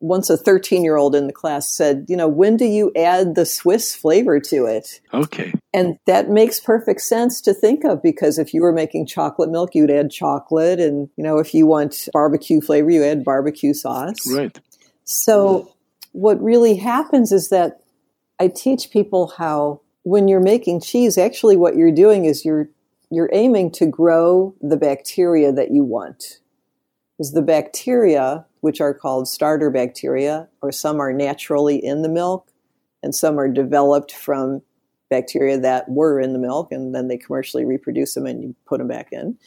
once a 13 year old in the class said, you know, when do you add the Swiss flavor to it? Okay. And that makes perfect sense to think of because if you were making chocolate milk, you'd add chocolate. And, you know, if you want barbecue flavor, you add barbecue sauce. Right. So what really happens is that I teach people how when you're making cheese, actually what you're doing is you're you're aiming to grow the bacteria that you want. Because the bacteria, which are called starter bacteria, or some are naturally in the milk, and some are developed from bacteria that were in the milk, and then they commercially reproduce them and you put them back in.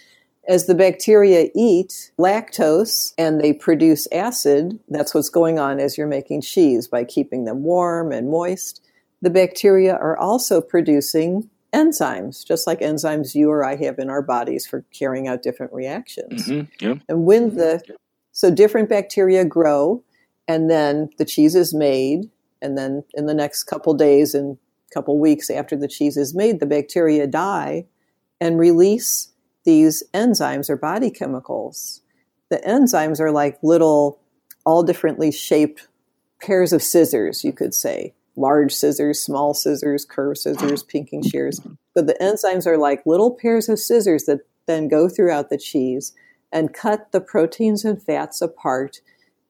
As the bacteria eat lactose and they produce acid, that's what's going on as you're making cheese by keeping them warm and moist the bacteria are also producing enzymes, just like enzymes you or I have in our bodies for carrying out different reactions. Mm-hmm. Yeah. And when the so different bacteria grow, and then the cheese is made, and then in the next couple days and couple weeks after the cheese is made, the bacteria die and release these enzymes or body chemicals. The enzymes are like little, all differently shaped pairs of scissors, you could say large scissors, small scissors, curved scissors, pinking shears. But the enzymes are like little pairs of scissors that then go throughout the cheese and cut the proteins and fats apart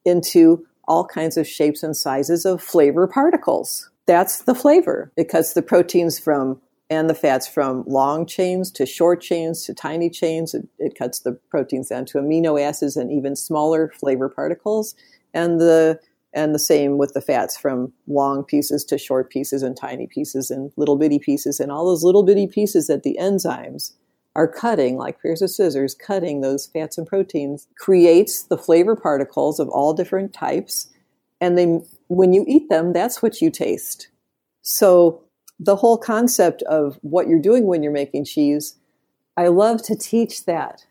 into all kinds of shapes and sizes of flavor particles. That's the flavor. It cuts the proteins from and the fats from long chains to short chains to tiny chains. It, it cuts the proteins down to amino acids and even smaller flavor particles. And the and the same with the fats from long pieces to short pieces and tiny pieces and little bitty pieces and all those little bitty pieces that the enzymes are cutting like pairs of scissors cutting those fats and proteins creates the flavor particles of all different types. And they when you eat them that's what you taste. So the whole concept of what you're doing when you're making cheese i love to teach that.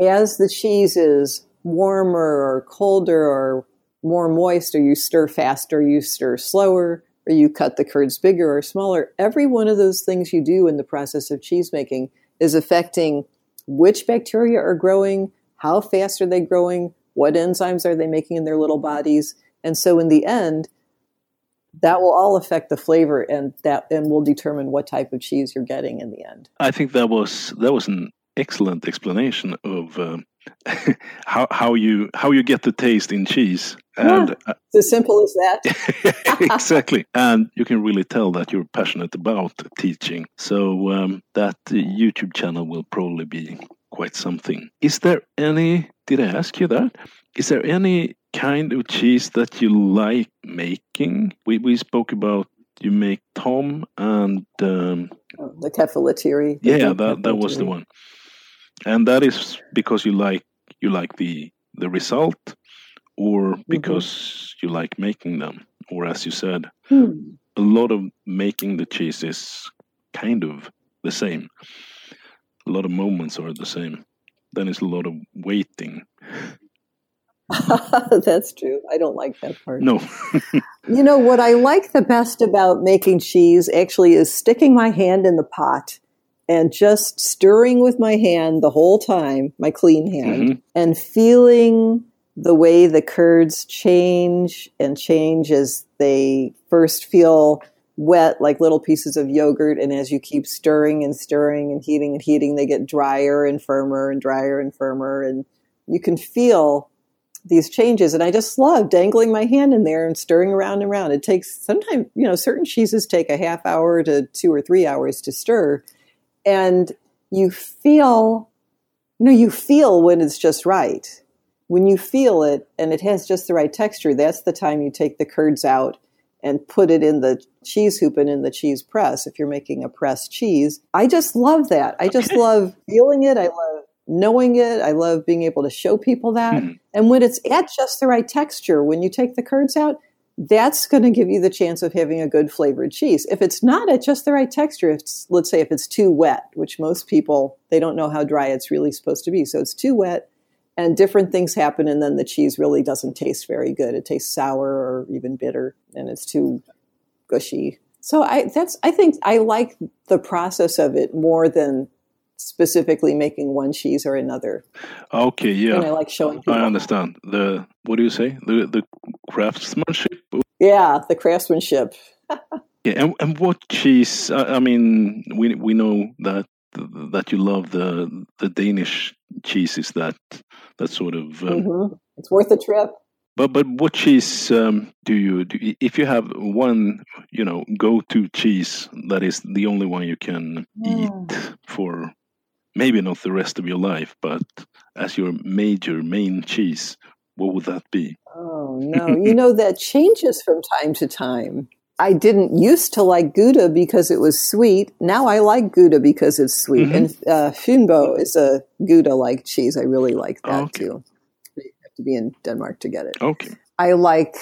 As the cheese is warmer or colder or more moist or you stir faster, you stir slower, or you cut the curds bigger or smaller. Every one of those things you do in the process of cheese making is affecting which bacteria are growing, how fast are they growing, what enzymes are they making in their little bodies. And so in the end, that will all affect the flavor and that and will determine what type of cheese you're getting in the end. I think that was that was an excellent explanation of uh, <laughs> how how you how you get the taste in cheese. And yeah, uh, as simple as that. <laughs> Exactly. And you can really tell that you're passionate about teaching. So um, that youtube channel will probably be quite something. Is there any did i ask you that? Is there any kind of cheese that you like making? We we spoke about you make tomme and um, oh, the kefalotiri yeah that, that was the one and that is because you like you like the the result or mm-hmm. because mm-hmm. you like making them or as you said hmm. a lot of making the cheese is kind of the same a lot of moments are the same then it's a lot of waiting <laughs> That's true. I don't like that part. No. you know, what I like the best about making cheese actually is sticking my hand in the pot and just stirring with my hand the whole time, my clean hand, mm-hmm. and feeling the way the curds change and change as they first feel wet like little pieces of yogurt and as you keep stirring and stirring and heating and heating they get drier and firmer and drier and firmer and you can feel these changes and i just love dangling my hand in there and stirring around and around it takes sometimes you know certain cheeses take a half hour to two or three hours to stir and you feel you know you feel when it's just right. When you feel it and it has just the right texture that's the time you take the curds out and put it in the cheese hoop and in the cheese press if you're making a pressed cheese. I just love that. I just love feeling it. I love knowing it. I love being able to show people that. Mm-hmm. and when it's at just the right texture when you take the curds out that's going to give you the chance of having a good flavored cheese. If it's not at just the right texture, it's, let's say if it's too wet, which most people, they don't know how dry it's really supposed to be. So it's too wet and different things happen and then the cheese really doesn't taste very good. It tastes sour or even bitter and it's too gushy. So I, that's, I think I like the process of it more than specifically making one cheese or another. Okay, yeah. And I like showing people. I understand. The what do you say? The the craftsmanship? Yeah, the craftsmanship. <laughs> yeah, and, and what cheese? I, I mean, we we know that that you love the the Danish cheeses that that sort of um, mm-hmm. it's worth a trip. But but what cheese um, do you do? If you have one, you know, go to cheese that is the only one you can eat for maybe not the rest of your life, but as your major main cheese, what would that be? Oh, no. you know, that <laughs> changes from time to time. I didn't used to like Gouda because it was sweet. Now I like Gouda because it's sweet. Mm-hmm. And uh, Fynbo is a Gouda like cheese. I really like that okay. too. You have to be in Denmark to get it. Okay. I like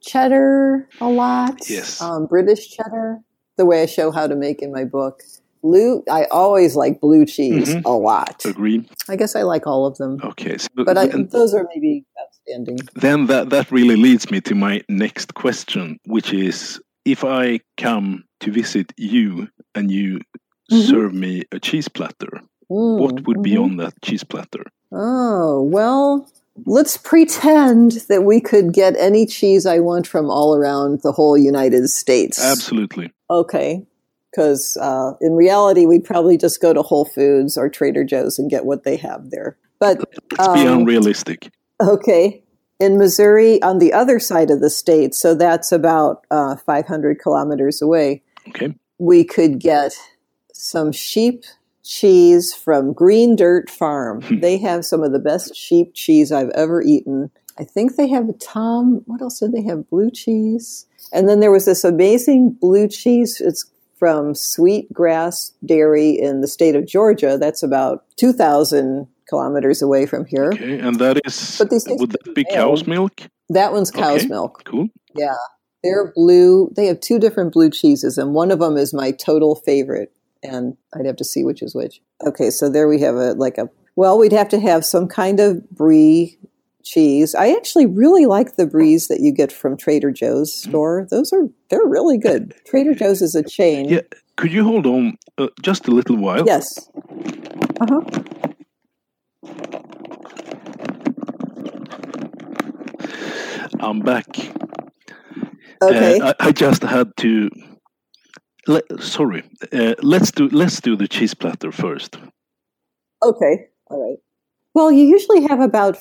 cheddar a lot. Yes. Um, British cheddar, the way I show how to make in my book blue i always like blue cheese mm-hmm. a lot. Agreed. I guess i like all of them. Okay so, but I, those are maybe outstanding then that that really leads me to my next question which is if i come to visit you and you mm-hmm. serve me a cheese platter mm, what would mm-hmm. be on that cheese platter? Oh well let's pretend that we could get any cheese i want from all around the whole united states. Absolutely. Okay because uh, in reality, we'd probably just go to Whole Foods or Trader Joe's and get what they have there. But let's um, be unrealistic. Okay, in Missouri, on the other side of the state, so that's about uh, 500 kilometers away. Okay, we could get some sheep cheese from Green Dirt Farm. Hmm. they have some of the best sheep cheese I've ever eaten. I think they have a Tomme. What else did they have? Blue cheese. And then there was this amazing blue cheese. It's from Sweetgrass Dairy in the state of Georgia. That's about 2,000 kilometers away from here. Okay, and that is, but these would that be cow's milk? That one's cow's okay, milk. Cool. Yeah. They're blue. They have two different blue cheeses, and one of them is my total favorite. And I'd have to see which is which. Okay, so there we have a like a well, we'd have to have some kind of brie cheese. I actually really like the bries that you get from Trader Joe's store. Those are they're really good. Trader Joe's is a chain. Yeah, could you hold on uh, just a little while? Yes. Uh huh. I'm back. Okay. Uh, I, I, just had to. Let, sorry. Uh, let's do let's do the cheese platter first. Okay. All right. Well, you usually have about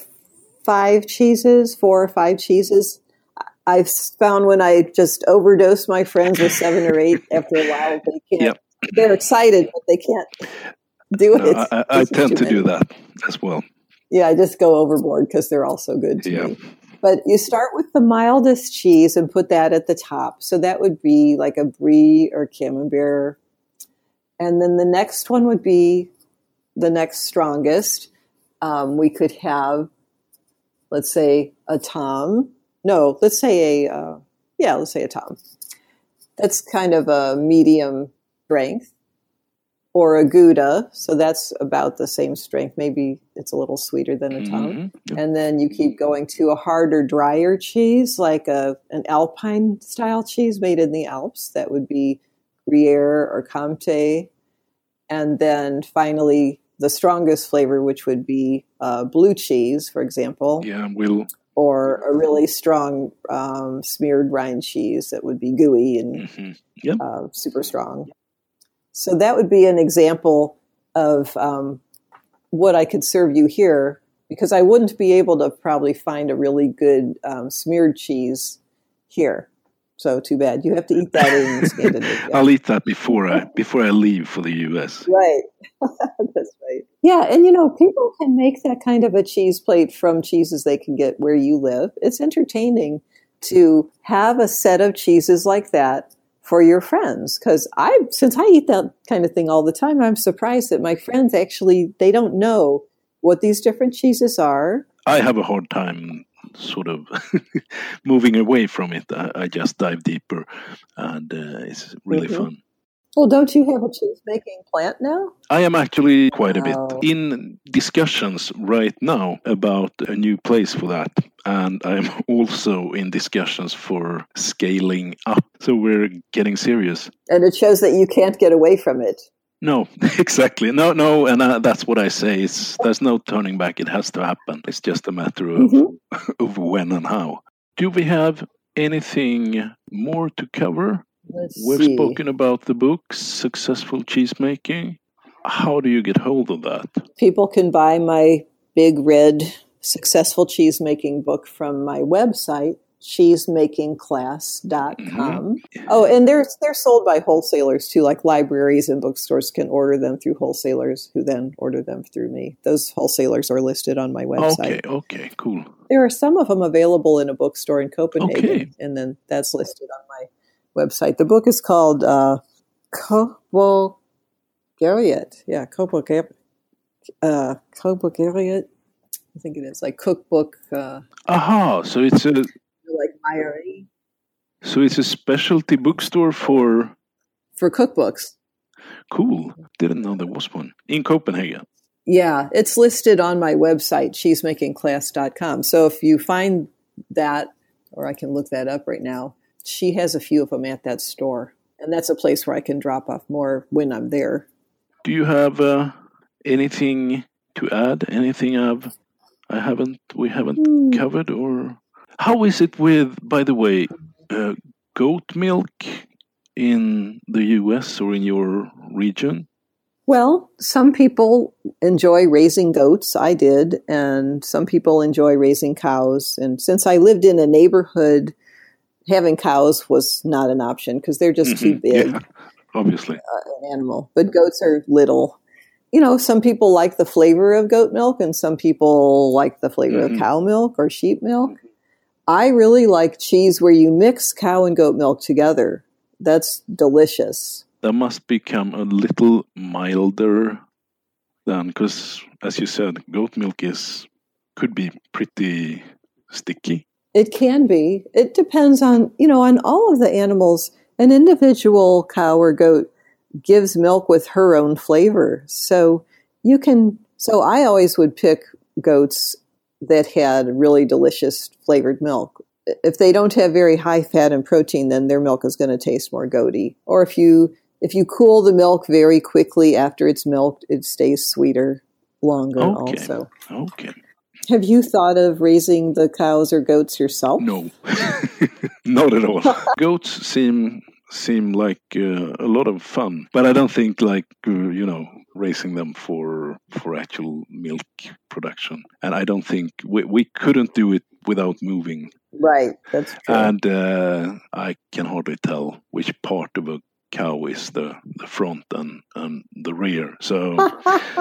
five cheeses, four or five cheeses. I've found when I just overdose my friends with seven or eight, <laughs> after a while they can't. Yep. They're excited, but they can't do it. No, I, I tend to many. do that as well. Yeah, I just go overboard because they're all so good to yeah. me. But you start with the mildest cheese and put that at the top. So that would be like a brie or camembert. And then the next one would be the next strongest. Um, we could have, let's say, a tomme. No, let's say a, uh, yeah, let's say a tomme. That's kind of a medium strength or a Gouda. So that's about the same strength. Maybe it's a little sweeter than a Tomme. Mm-hmm. And then you keep going to a harder, drier cheese, like a an Alpine style cheese made in the Alps. That would be Gruyere or Comté. And then finally, the strongest flavor, which would be uh, blue cheese, for example. Yeah, we'll. Or a really strong um, smeared rind cheese that would be gooey and mm-hmm. yep. uh, super strong. So that would be an example of um, what I could serve you here because I wouldn't be able to probably find a really good um, smeared cheese here. So too bad. You have to eat that in <laughs> Scandinavia. I'll eat that before I before I leave for the US. Right. <laughs> That's right. Yeah, and you know, people can make that kind of a cheese plate from cheeses they can get where you live. It's entertaining to have a set of cheeses like that for your friends because i since i eat that kind of thing all the time i'm surprised that my friends actually they don't know what these different cheeses are i have a hard time sort of <laughs> moving away from it I, I, just dive deeper and uh, it's really mm-hmm. fun well, don't you have a cheese making plant now? I am actually quite a bit in discussions right now about a new place for that. And I'm <laughs> also in discussions for scaling up. So we're getting serious. And it shows that you can't get away from it. No, <laughs> exactly. No, no, and uh, that's what I say. It's, there's no turning back. It has to happen. It's just a matter of, mm-hmm. <laughs> of when and how. Do we have anything more to cover? Let's We've see. spoken about the book, Successful Cheesemaking. How do you get hold of that? People can buy my big red Successful Cheesemaking book from my website, cheesemakingclass.com. Mm-hmm. Oh, and they're they're sold by wholesalers too, like libraries and bookstores can order them through wholesalers who then order them through me. Those wholesalers are listed on my website. Okay, okay, cool. There are some of them available in a bookstore in Copenhagen, okay. and then that's listed on my website. The book is called uh, Kobogariet. Yeah, Kobogariet. Uh, Kobogariet. I think it is like cookbook. Uh, Aha! So it's a So it's a specialty bookstore for for cookbooks. Cool. Didn't know there was one in Copenhagen. Yeah, it's listed on my website, cheesemakingclass.com. So if you find that, or I can look that up right now, she has a few of them at that store, and that's a place where I can drop off more when I'm there. Do you have uh, anything to add? Anything I've I haven't we haven't mm. covered, or how is it with? By the way, uh, goat milk in the U.S. or in your region? Well, some people enjoy raising goats. I did, and some people enjoy raising cows. And since I lived in a neighborhood having cows was not an option because they're just mm-hmm. too big. Yeah, obviously, uh, an animal. But goats are little. You know, some people like the flavor of goat milk, and some people like the flavor mm-hmm. of cow milk or sheep milk. I really like cheese where you mix cow and goat milk together. That's delicious. That must become a little milder than because as you said, goat milk is could be pretty sticky. It can be. It depends on, you know, on all of the animals. An individual cow or goat gives milk with her own flavor. So you can, so I always would pick goats that had really delicious flavored milk. If they don't have very high fat and protein, then their milk is going to taste more goaty. Or if you if you cool the milk very quickly after it's milked, it stays sweeter longer Okay. also. Okay. Have you thought of raising the cows or goats yourself? No, <laughs> not at all. <laughs> Goats seem seem like uh, a lot of fun, but I don't think like uh, you know raising them for for actual milk production. And I don't think we we couldn't do it without moving. Right, that's true. And uh, I can hardly tell which part of a cow is the the front and and the rear. So. <laughs>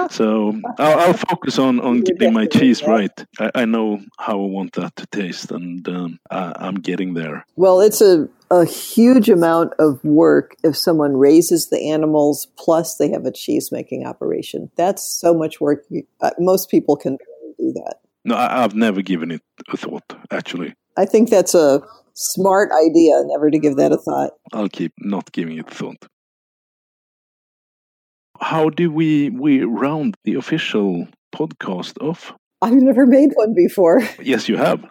So I'll, I'll focus on, on getting my cheese right. I, I know how I want that to taste, and um, I, I'm getting there. Well, it's a, a huge amount of work if someone raises the animals plus they have a cheese making operation. That's so much work. You- Uh, most people can do that. No, I, I've never given it a thought. Actually, I think that's a smart idea, never to give that a thought. I'll keep not giving it a thought. How do we we round the official podcast off? I've never made one before. <laughs> Yes, you have.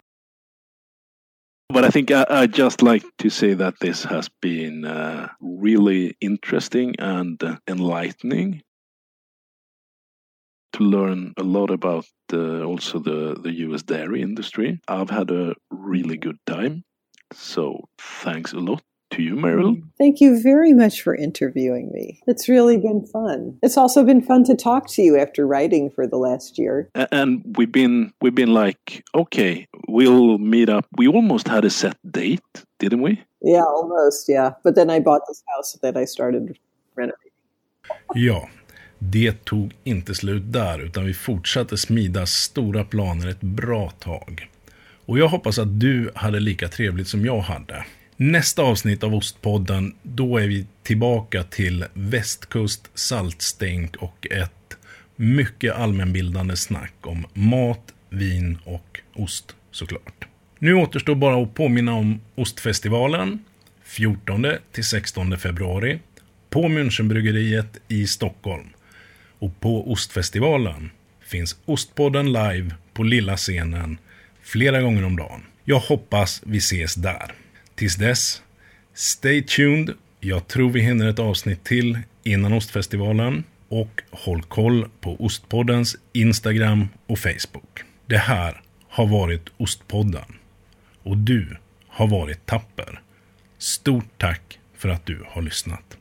But I think I, I just like to say that this has been uh, really interesting and uh, enlightening to learn a lot about uh, also the, the US dairy industry. I've had a really good time. So thanks a lot to you, Merryl. Mm, thank you very much for interviewing me. It's really been fun. It's also been fun to talk to you after writing for the last year. And we've been we've been like, okay, we'll meet up. We almost had a set date, didn't we? Yeah, almost, yeah. But then I bought this house that I started renovating. Ja, det tog inte slut där utan vi fortsatte smida stora planer ett bra tag. Och jag hoppas att du hade lika trevligt som jag hade. Nästa avsnitt av Ostpodden, då är vi tillbaka till västkust, saltstänk och ett mycket allmänbildande snack om mat, vin och ost såklart. Nu återstår bara att påminna om Ostfestivalen 14 till 16 februari på Münchenbryggeriet i Stockholm. Och på Ostfestivalen finns Ostpodden live på lilla scenen flera gånger om dagen. Jag hoppas vi ses där. Tills dess, stay tuned. Jag tror vi hinner ett avsnitt till innan Ostfestivalen. Och håll koll på Ostpoddens Instagram och Facebook. Det här har varit Ostpodden. Och du har varit tapper. Stort tack för att du har lyssnat.